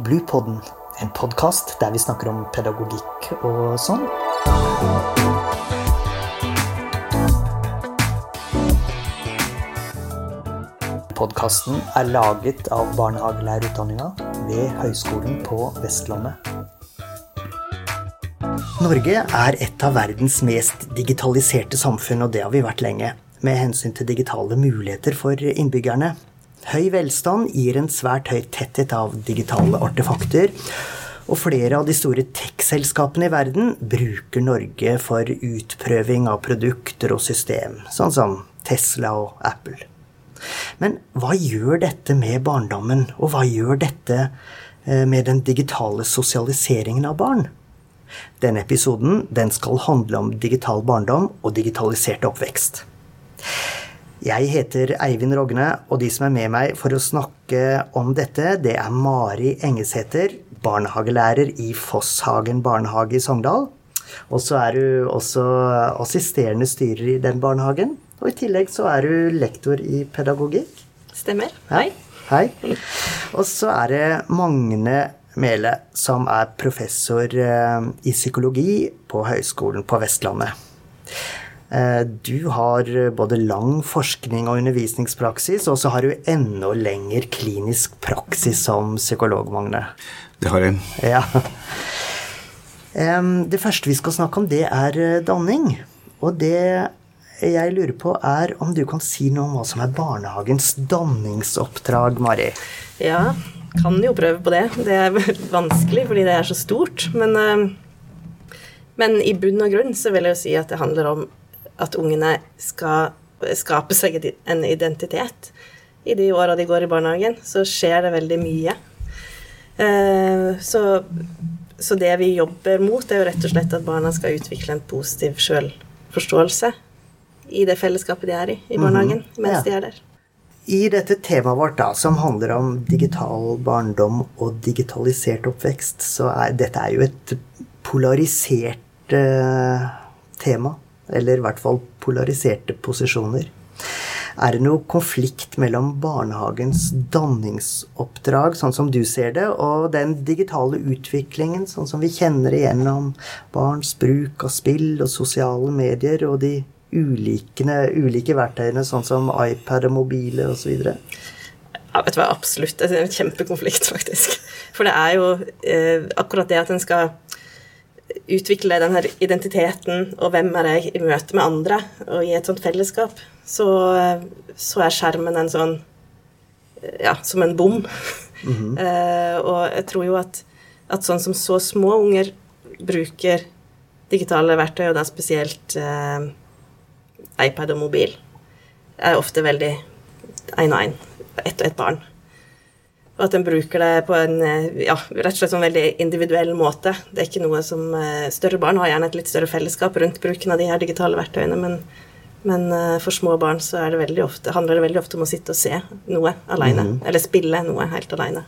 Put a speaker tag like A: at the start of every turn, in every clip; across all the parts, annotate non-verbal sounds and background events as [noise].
A: Bluepodden, en podkast der vi snakker om pedagogikk og sånn. Podkasten er laget av barnehagelærerutdanninga ved Høgskolen på Vestlandet. Norge er et av verdens mest digitaliserte samfunn, og det har vi vært lenge, med hensyn til digitale muligheter for innbyggerne. Høy velstand gir en svært høy tetthet av digitale artefakter, og flere av de store tech-selskapene i verden bruker Norge for utprøving av produkter og system, sånn som Tesla og Apple. Men hva gjør dette med barndommen, og hva gjør dette eh, med den digitale sosialiseringen av barn? Denne episoden den skal handle om digital barndom og digitalisert oppvekst. Jeg heter Eivind Rogne, og de som er med meg for å snakke om dette, det er Mari Engesæter, barnehagelærer i Fosshagen barnehage i Sogndal. Og så er du også assisterende styrer i den barnehagen. Og i tillegg så er du lektor i pedagogikk.
B: Stemmer. Hei.
A: Hei. Og så er det Magne Mele, som er professor eh, i psykologi på Høgskolen på Vestlandet. Eh, Du har både lang forskning og undervisningspraksis, og så har du enda lengre klinisk praksis som psykolog, Magne.
C: Det har jeg.
A: Ja. Det første vi skal snakke om, det er eh, danning. Og det jeg lurer på, er om du kan si noe om hva som er barnehagens danningsoppdrag, Mari?
B: Ja, kan jo prøve på det. Det er vanskelig fordi det er så stort. Men, eh, men i bunn og grunn så vil jeg jo si at det handler om at ungene skal skape seg en identitet. I de åra de går i barnehagen, så skjer det veldig mye. Eh, Så, så det vi jobber mot, er jo rett og slett at barna skal utvikle en positiv sjølforståelse i det fellesskapet de er i i barnehagen mens
A: Ja.
B: de er der.
A: I dette temaet vårt, da, som handler om digital barndom og digitalisert oppvekst, så er dette er jo et polarisert eh, tema. Eller i hvert fall polariserte posisjoner. Er det noe konflikt mellom barnehagens danningsoppdrag, sånn som du ser det, og den digitale utviklingen, sånn som vi kjenner igjennom barns bruk av spill og sosiale medier og de ulike, ulike verktøyene, sånn som iPad og mobile osv.?
B: Ja, vet du hva, absolutt. Det er en kjempekonflikt, [laughs] faktisk. For det er jo eh, akkurat det at en skal utvikle den her identiteten og hvem er jeg i møte med andre, og i et sånt fellesskap, så, så er skjermen en sånn Ja, som en bom. [laughs] eh, og jeg tror jo at, at sånn som så små unger bruker digitale verktøy, og da spesielt uh, iPad og mobil, er ofte veldig én og én. Ett og ett barn. Og at en bruker det på en eh, ja, rett og slett sånn veldig individuell måte. Det er ikke noe som eh, Større barn har gjerne et litt større fellesskap rundt bruken av de her digitale verktøyene, men, men eh, for små barn så er det ofte, handler det veldig ofte om å sitte og se noe alene. Eller spille noe helt alene.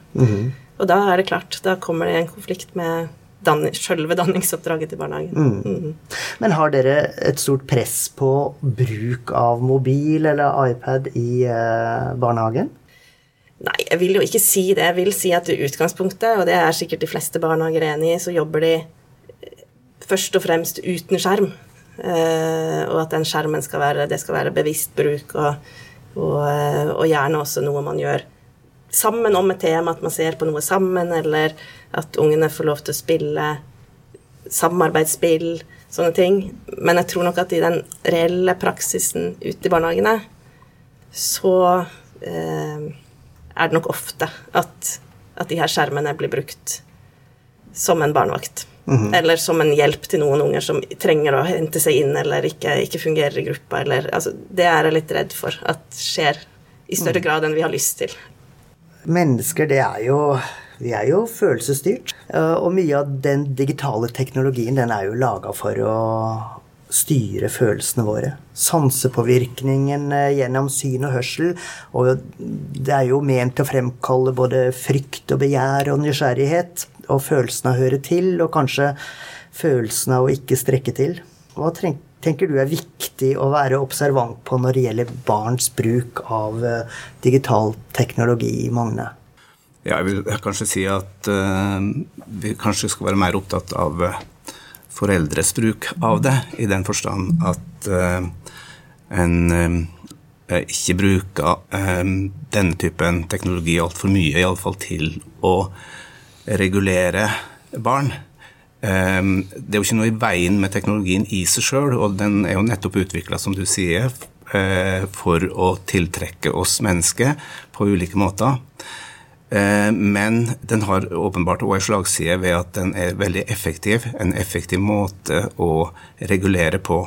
B: Og da er det klart, da kommer det i en konflikt med danning, selve danningsoppdraget til barnehagen. Mhm.
A: Men har dere et stort press på bruk av mobil eller iPad i eh, barnehagen?
B: Nei, jeg vil jo ikke si det. Jeg vil si at i utgangspunktet, og det er sikkert de fleste barnehager enig i, så jobber de eh, først og fremst uten skjerm. Eh, og at den skjermen skal være, det skal være bevisst bruk, og, og, eh, og gjerne også noe man gjør sammen om et tema, at man ser på noe sammen, eller at ungene får lov til å spille samarbeidsspill, sånne ting. Men jeg tror nok at i den reelle praksisen ute i barnehagene, så eh, er det nok ofte at, at de her skjermene blir brukt som en barnevakt. Eller som en hjelp til noen unger som trenger å hente seg inn eller ikke, ikke fungerer i gruppa. Eller, altså, det er jeg litt redd for at skjer i større grad enn vi har lyst til.
A: Mennesker, det er jo Vi er jo følelsesstyrt. eh, Og mye av den digitale teknologien, den er jo laga for å styre følelsene våre. Sansepåvirkningen eh, gjennom syn og hørsel. Og det er jo ment å fremkalle både frykt og begjær og nysgjerrighet. Og følelsen av å høre til, og kanskje følelsen av å ikke strekke til. Hva tenker du er viktig å være observant på når det gjelder barns bruk av eh, digital teknologi, Magne?
C: Ja, jeg vil kanskje si at uh, vi kanskje skal være mer opptatt av uh, foreldres bruk av det, i den forstand at uh, en ikke bruker denne typen teknologi altfor mye, iallfall til å regulere barn. Det er jo ikke noe i veien med teknologien i seg sjøl, og den er jo nettopp utvikla, som du sier, for å tiltrekke oss mennesker på ulike måter. Eh, men den har åpenbart òg en slagside ved at den er veldig effektiv. En effektiv måte å regulere på.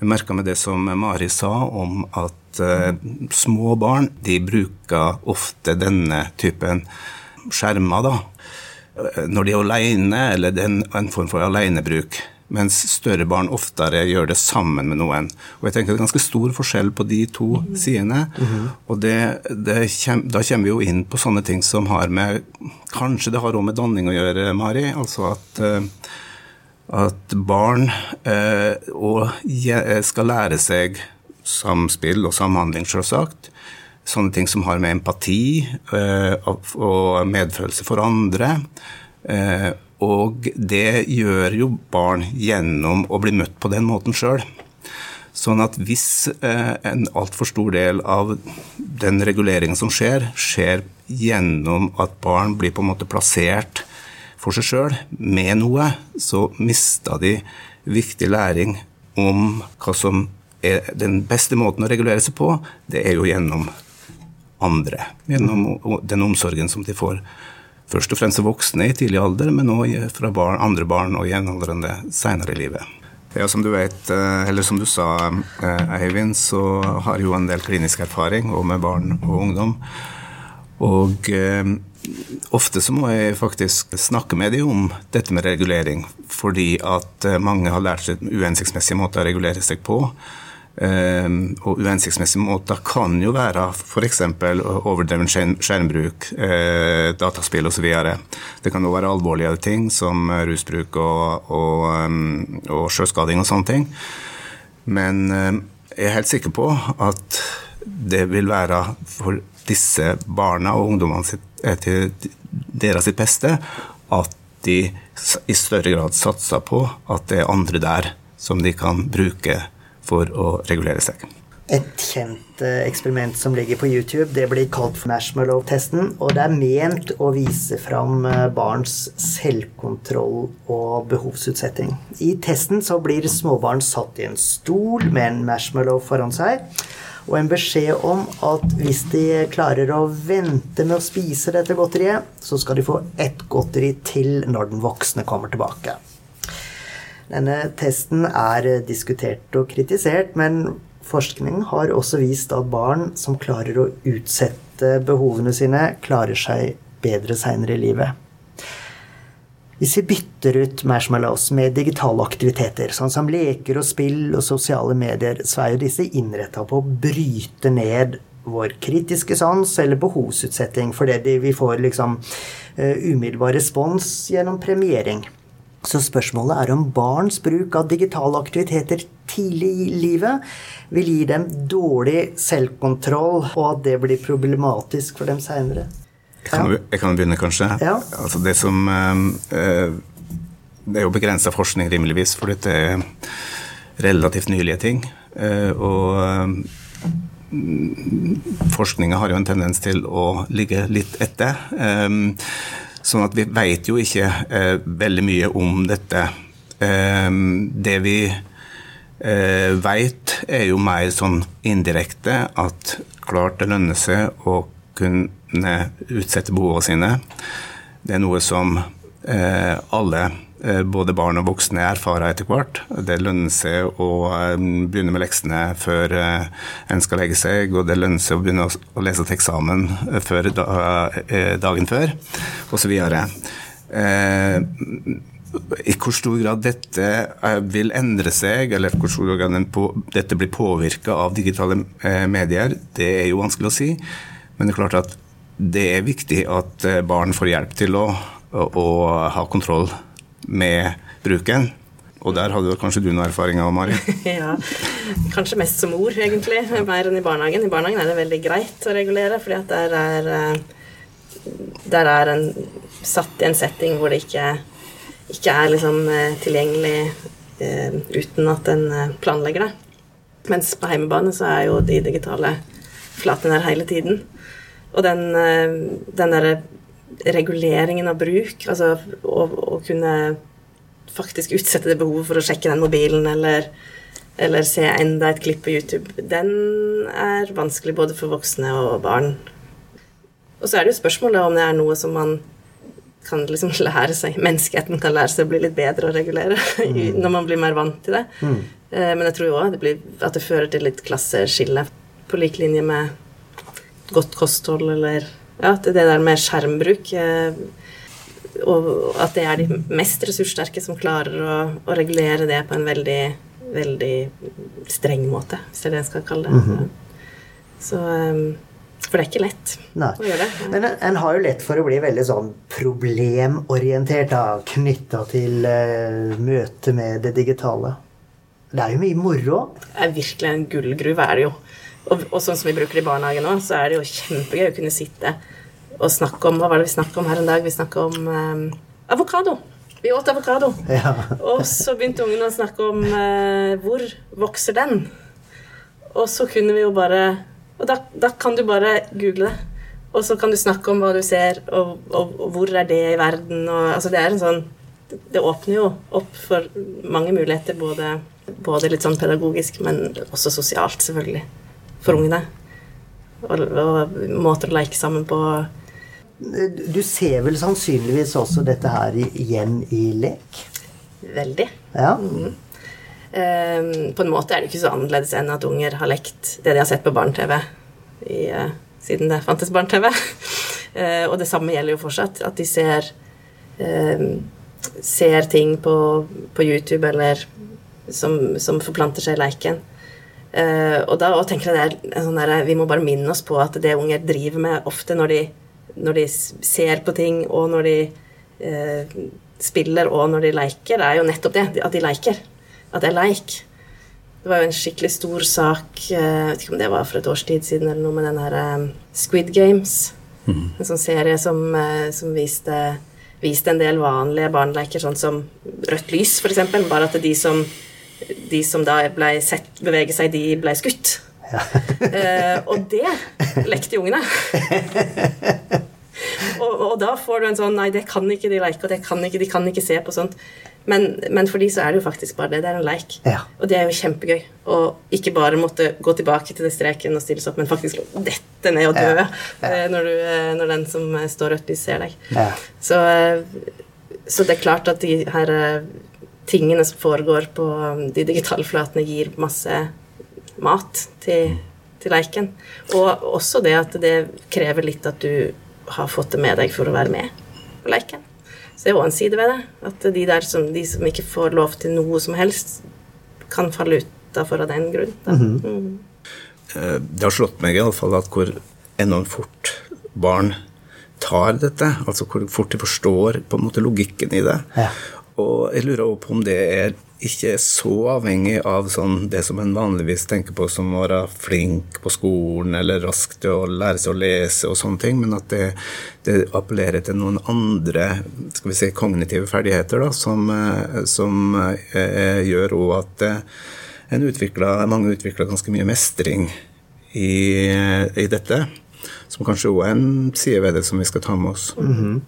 C: Vi merka med det som Mari sa om at uh, små barn de bruker ofte denne typen skjermer da, eh, når de er alene, eller en form for alenebruk mens større barn oftere gjør det sammen med noen. Og jeg tenker Det er ganske stor forskjell på de to sidene. Mm -hmm. Og det, det kjem, da kommer vi jo inn på sånne ting som har med Kanskje det har òg med danning å gjøre, Mari. Altså at, eh, at barn eh, og, skal lære seg samspill og samhandling, selvsagt. Sånne ting som har med empati eh, og medfølelse for andre. Eh, og det gjør jo barn gjennom å bli møtt på den måten sjøl. Sånn at hvis eh, en altfor stor del av den reguleringen som skjer, skjer gjennom at barn blir på en måte plassert for seg sjøl med noe, så mister de viktig læring om hva som er den beste måten å regulere seg på. Det er jo gjennom andre. Gjennom den omsorgen som de får først og fremst voksne i tidlig alder, men òg fra barn, andre barn og jevnaldrende senere i livet. Ja, Som du vet, eh, eller som du sa, eh, Eivind, så har jeg jo en del klinisk erfaring og med barn og ungdom. Og eh, ofte så må jeg faktisk snakke med dem om dette med regulering, fordi at eh, mange har lært seg uhensiktsmessige måter å regulere seg på. Ehm, og uhensiktsmessige måter kan jo være f.eks. overdreven skjermbruk, eh, dataspill osv. Det kan jo være alvorligere ting som rusbruk og, og, ehm, og sjøskading og sånne ting. Men ehm, jeg er helt sikker på at det vil være for disse barna og ungdommene sitt, eh, til deres sitt beste at de i større grad satser på at det er andre der som de kan bruke for å regulere seg.
A: Et kjent eh, eksperiment som ligger på YouTube, det blir kalt marshmallow-testen. Og det er ment å vise fram eh, barns selvkontroll og behovsutsetting. I testen så blir småbarn satt i en stol med en marshmallow foran seg. Og en beskjed om at hvis de klarer å vente med å spise dette godteriet, så skal de få ett godteri til når den voksne kommer tilbake. Denne testen er diskutert og kritisert, men forskning har også vist at barn som klarer å utsette behovene sine, klarer seg bedre seinere i livet. Hvis vi bytter ut marshmallows med digitale aktiviteter, sånn som leker og spill og sosiale medier, så er jo disse innretta på å bryte ned vår kritiske sans eller behovsutsetting fordi vi får liksom uh, umiddelbar respons gjennom premiering. Så spørsmålet er om barns bruk av digitale aktiviteter tidlig i livet vil gi dem dårlig selvkontroll, og at det blir problematisk for dem seinere.
C: Ja. Jeg kan begynne, kanskje. Ja. Altså det som øh, Det er jo begrensa forskning, rimeligvis, for dette er relativt nylige ting. Øh, og øh, forskninga har jo en tendens til å ligge litt etter. Sånn at vi vet jo ikke eh, veldig mye om dette. Eh, det vi eh, vet, er jo mer sånn indirekte at klart det lønner seg å kunne utsette behovene sine. Det er noe som eh, alle både barn og voksne erfarer etter hvert. Det lønner seg å eh, begynne med leksene før eh, en skal legge seg, og det lønner seg å begynne å lese til eksamen før dagen før, osv. I hvor stor grad dette vil endre seg, eller hvor stor grad dette blir påvirka av digitale medier, det er jo vanskelig å si. Men det er klart at det er viktig at barn får hjelp til å, å, å ha kontroll med bruken. Og der hadde kanskje du noen erfaringer, Mari? [laughs]
B: ja, kanskje mest som mor, egentlig. Mer enn i barnehagen. I barnehagen er det veldig greit å regulere, fordi at der er eh, der er en satt i en setting hvor det ikke, ikke er liksom eh, tilgjengelig uh, uten at en planlegger det. Mens på heimebane så er jo de digitale flatene der hele tiden. Og den, eh, den derre reguleringen av bruk, altså å, å kunne faktisk utsette det behovet for å sjekke den mobilen eller, eller se enda et klipp på YouTube, den er vanskelig både for voksne og barn. Og så er det jo spørsmålet om det er noe som man kan liksom [laughs] lære seg Menneskeheten kan lære seg å bli litt bedre å regulere [laughs] mm. når man blir mer vant til det. Mm. Eh, men jeg tror jo òg at det fører til litt klasseskille, på lik linje med godt kosthold eller ja, det der med skjermbruk. Eh, og at det er de mest ressurssterke som klarer å, å regulere det på en veldig, veldig streng måte, hvis det er det jeg skal kalle det. Mm -hmm. Så um, For det er ikke lett Nei. å gjøre det.
A: Men en, en, har jo lett for å bli veldig sånn problemorientert knytta til uh, møtet med det digitale. Det er jo mye moro.
B: Det er virkelig en gullgruve, er det jo. Og, og, sånn som vi bruker det i barnehagen nå, så er det jo kjempegøy å kunne sitte og snakke om Hva var det vi snakka om her en dag? Vi snakka om um, avokado. Vi åt avokado. Ja. og så begynte ungene å snakke om uh, hvor vokser den? Og så kunne vi jo bare Og da, da, kan du bare google det. Og så kan du snakke om hva du ser, og, og, og hvor er det i verden? Og, altså det er en sånn Det åpner jo opp for mange muligheter, både, både litt sånn pedagogisk, men også sosialt, selvfølgelig, for ungene. Og, og måter å leke sammen på
A: du ser vel sannsynligvis også dette her igjen i lek?
B: Veldig.
A: Ja.
B: Mm. Um, på en måte er det ikke så annerledes enn at unger har lekt det de har sett på barne-TV uh, siden det fantes barne-TV. uh, [laughs] og det samme gjelder jo fortsatt. At de ser, uh, ser ting på, på, YouTube eller som, som, forplanter seg i leiken. Uh, og da og tenker jeg sånn der, Vi må bare minne oss på at det unger driver med ofte når de når de ser på ting, og når de eh, spiller, og når de leker, det er jo nettopp det. At de leker. At det er leik. Det var jo en skikkelig stor sak eh, Jeg vet ikke om det var for et års tid siden, eller noe med den her um, Squid Games. Mm. En sånn serie som, som viste, viste, en del vanlige barneleker, sånn som rødt lys, f.eks. Bare at de som, de som da ble sett bevege seg, de ble skutt. Ja. [laughs] eh, og det lekte ungene. [laughs] og, og, da får du en sånn Nei, det kan ikke de leke, og det kan ikke, de kan ikke se på sånt. Men, men, for de så er det jo faktisk bare det. Det er en leik.
A: Ja.
B: Og det er jo kjempegøy. Og ikke bare måtte gå tilbake til den streken og stilles opp, men faktisk dette ned og dø ja. Ja. Eh, når, du, eh, når, den som står rødt lys, ser deg. Så, så, det er klart at de her tingene som foregår på de digitale flatene, gir masse mat til, til leiken. Og også det at det krever litt at du har fått det med deg for å være med på leiken. Så det er òg en side ved det. At de der som, de som ikke får lov til noe som helst, kan falle utafor av den grunn. Mm -hmm. mm.
C: Det har slått meg i alle fall at hvor enormt fort barn tar dette. Altså hvor fort de forstår på en måte logikken i det.
A: Ja.
C: Og jeg lurer også på om det er ikke er så avhengig av sånn det som en vanligvis tenker på som å være flink på skolen eller rask til å lære seg å lese og sånne ting, men at det, det appellerer til noen andre skal vi si, kognitive ferdigheter da, som, eh, som eh, gjør òg at eh, utvikler, mange utvikler ganske mye mestring i, i dette. Som kanskje òg er en side ved det som vi skal ta med oss.
A: Mm -hmm.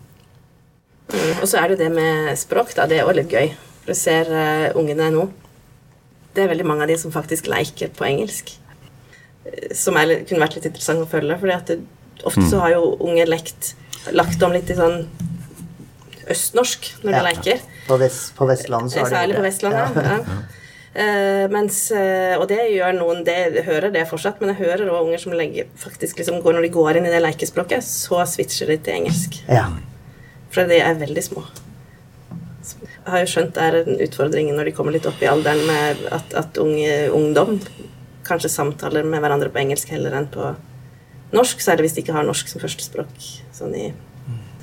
B: Og så er det det med språk, da. Det er òg litt gøy. Du ser uh, ungene nå. Det er veldig mange av de som faktisk leker på engelsk. Eh, som er, kunne vært litt interessant å følge. For ofte mm. så har jo unge lekt lagt om litt i sånn østnorsk når ja. de leker.
A: På, vest, på Vestlandet så har
B: de Særlig på Vestlandet, ja. ja. Uh, mens, uh, og det gjør noen det, Jeg hører det fortsatt, men jeg hører òg unger som legger, faktisk liksom går, når de går inn i det lekespråket, så switcher de til engelsk.
A: Ja.
B: For de er veldig små Jeg har jo skjønt det er en utfordring når de kommer litt opp i alderen, med at, at unge, ungdom kanskje samtaler med hverandre på engelsk heller enn på norsk, særlig hvis de ikke har norsk som førstespråk. Sånn i,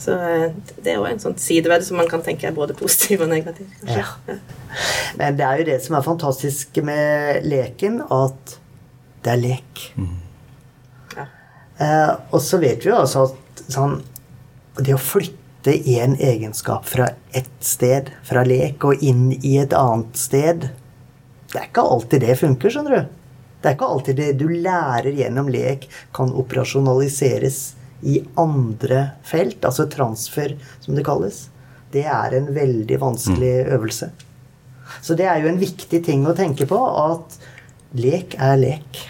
B: så eh, det er jo en sånn side ved det som man kan tenke er både positiv og negativ.
A: Ja. Ja. Men det er jo det som er fantastisk med leken, at det er lek.
B: Mm. Ja.
A: Eh, og så vet vi jo altså at sånn det å flytte en egenskap fra ett sted, fra lek, og inn i et annet sted Det er ikke alltid det funker, skjønner du. Det er ikke alltid det du lærer gjennom lek, kan operasjonaliseres i andre felt. Altså transfer, som det kalles. Det er en veldig vanskelig øvelse. Så det er jo en viktig ting å tenke på, at lek er lek.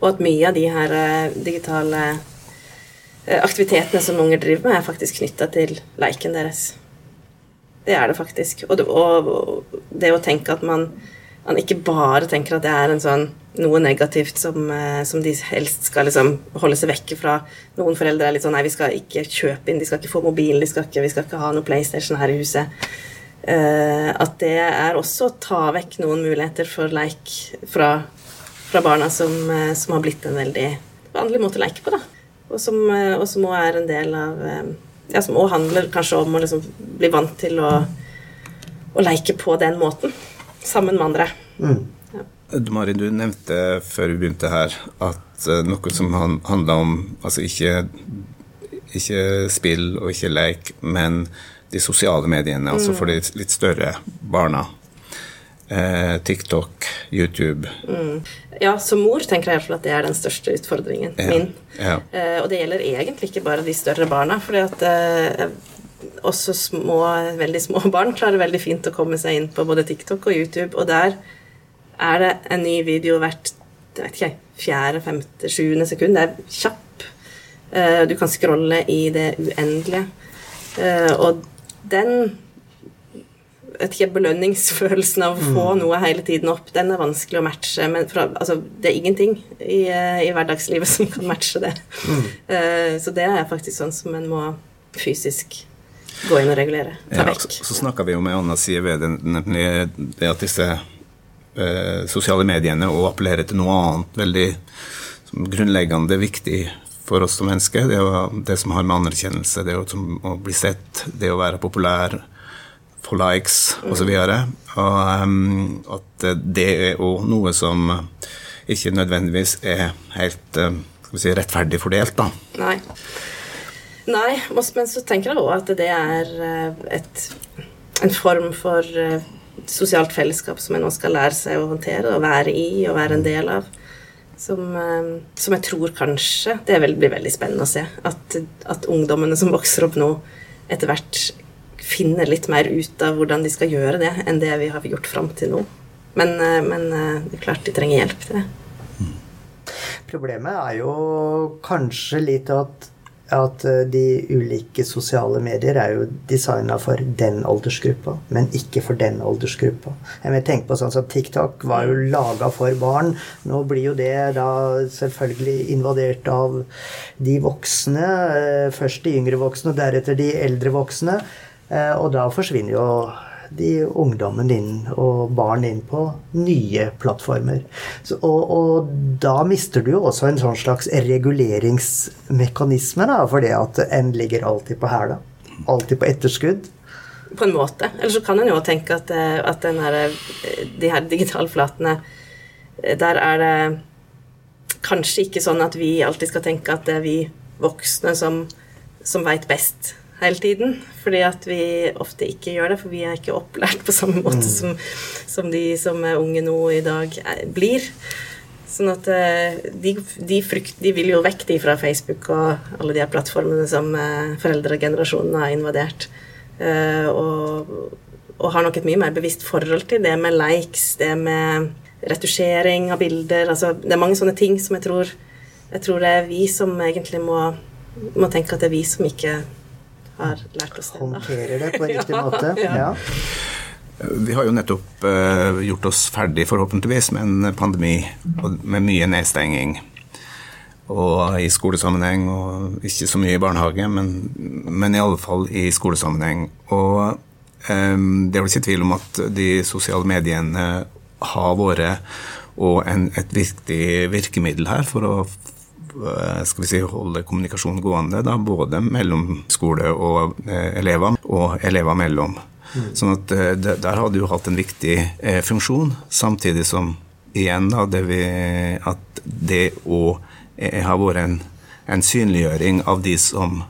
B: Og at mye av de her eh, digitale aktivitetene som unger driver med, er faktisk knytta til leiken deres. Det er det faktisk. Og det, og, det å tenke at man, man ikke bare tenker at det er sånn noe negativt som, eh, som de helst skal liksom holde seg vekke fra. Noen foreldre er litt sånn Nei, vi skal ikke kjøpe inn, de skal ikke få mobil, de skal ikke, vi skal ikke ha noe PlayStation her i huset. Uh, at det er også å ta vekk noen muligheter for leik fra, fra barna som, eh, som har blitt en veldig vanlig måte å leke på, da. Og som, eh, og som også er en del av eh, Ja, som også handler kanskje om å liksom bli vant til å, å leke på den måten. Sammen med andre.
C: Du, Mari, du nevnte før vi begynte her at eh, noe som han, handla om altså ikke, ikke spill og ikke leik, men de sosiale mediene, altså for de litt større barna. Eh, TikTok, YouTube.
B: Ja, som mor tenker jeg i hvert fall at det er den største utfordringen
C: Ja,
B: min.
C: ja.
B: Eh, og det gjelder egentlig ikke bare de større barna, fordi at eh, også små, veldig små [laughs] barn klarer veldig fint å komme seg inn på både TikTok og YouTube, og der er det en ny video hvert jeg vet ikke, fjerde, femte, sjuende sekund. Det er kjapp. Eh, du kan scrolle i det uendelige. Eh, og den vet ikke, belønningsfølelsen av å få noe hele tiden opp, den er vanskelig å matche. Men fra, altså, det er ingenting i, eh, i hverdagslivet [laughs] som kan matche det. Eh, så det er faktisk sånn som en må fysisk gå inn og regulere. Ta
C: Ja,
B: vekk.
C: så så snakka vi jo med Anna side ved det, nemlig det at disse uh, sosiale mediene og appellerer til noe annet veldig som grunnleggende viktig for oss som mennesker. Det, er jo det som har med anerkjennelse, det er jo som å bli sett, det å være populær, få likes osv. Og um, at det er òg noe som ikke nødvendigvis er helt eh, si, rettferdig fordelt, da.
B: Nei. Nei, men så tenker jeg òg at det er eh, et, en form for sosialt fellesskap som en nå skal lære seg å håndtere og være i og være en del av. Som, som jeg tror kanskje Det blir veldig spennende å se. At, at ungdommene som vokser opp nå, etter hvert finner litt mer ut av hvordan de skal gjøre det, enn det vi har gjort fram til nå. Men, eh, men eh, det er klart de trenger hjelp til det.
A: Problemet er jo kanskje litt at, at eh, de ulike sosiale medier er jo designa for den aldersgruppa, men ikke for den aldersgruppa. Jeg vil tenke på sånn som TikTok var jo laga for barn. Nå blir jo det da selvfølgelig invadert av de voksne. Først de yngre voksne, deretter de eldre voksne. Eh, Og da forsvinner jo de ungdommen inn og barn inn på nye plattformer. Så, og, og da mister du jo også en sånn slags reguleringsmekanisme, da, fordi at en ligger alltid på hæla. Alltid på etterskudd.
B: på en måte. Eller så kan en jo tenke at, eh, at her, eh, de her digitale flatene Der er det kanskje ikke sånn at vi alltid skal tenke at det er vi voksne som, som veit best hele tiden. Fordi at vi ofte ikke gjør det, for vi er ikke opplært på samme måte som, som de som er unge nå i dag er, blir. Sånn at eh, de, de, frykt, de vil jo vekk de fra Facebook og alle de her plattformene som eh, foreldregenerasjonen har invadert. Eh, og, og har nok et mye mer bevisst forhold til det med likes, det med retusjering av bilder. Altså, det er mange sånne ting som jeg tror, jeg tror det er vi som egentlig må, må tenke at det er vi som ikke har lært oss det.
A: Håndterer det på [laughs] riktig
B: Ja,
A: måte.
B: ja.
A: Ja.
C: Vi har jo nettopp uh, gjort oss ferdig, forhåpentligvis, med en pandemi og med mye nedstenging. Og i skolesammenheng, og ikke så mye i barnehage, men, men i alle fall i skolesammenheng. Og um, det er vel ikke tvil om at de sosiale mediene har vært og en, et viktig virkemiddel her for å skal vi si, holde kommunikasjonen gående, da, både mellom skole og eh, elever, og elever mellom. Sånn at eh, Der har det jo hatt en viktig eh, funksjon, samtidig som igjen da, det vi, at det òg har vært en en synliggjøring av de som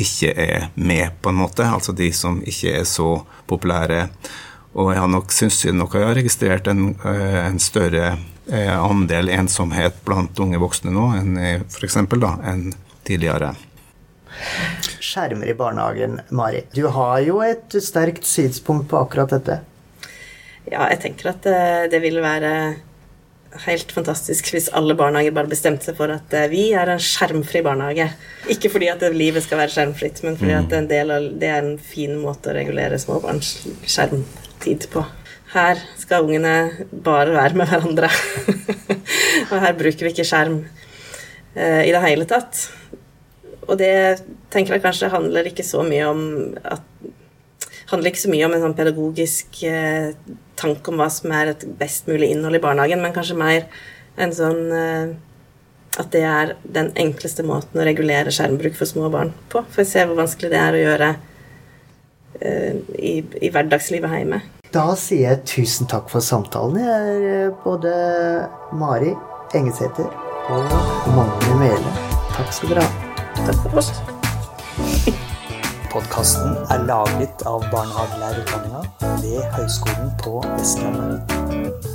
C: ikke er med, på en måte. Altså de som ikke er så populære. Og jeg har nok, syns jeg nok jeg har registrert en, eh, en større eh, andel ensomhet blant unge voksne nå enn for eksempel, da, enn tidligere.
A: Skjermer i barnehagen, Mari. Du har jo et sterkt synspunkt på akkurat dette.
B: Ja, jeg tenker at det, det vil være helt fantastisk hvis alle barnehager bare bestemte seg for at eh, vi er en skjermfri barnehage. Ikke fordi at livet skal være skjermfritt, men fordi at en del av, det er en fin måte å regulere småbarns skjermtid på. Her skal ungene bare være med hverandre. [laughs] og her bruker vi ikke skjerm eh, i det hele tatt. Og det tenker jeg kanskje handler ikke så mye om at handler ikke så mye om en sånn pedagogisk eh, tanke om hva som er et best mulig innhold i barnehagen, men kanskje mer en sånn eh, at det er den enkleste måten å regulere skjermbruk for små barn på. For å se hvor vanskelig det er å gjøre eh, i, i, hverdagslivet hjemme.
A: Da sier jeg tusen takk for samtalen. Jeg er eh, både Mari Engesæter og Magne Mele. Takk skal dere ha.
B: Takk for oss. [laughs]
A: Podkasten er laget av barnehagelærerutdanninga ved Høgskolen på Vestlandet.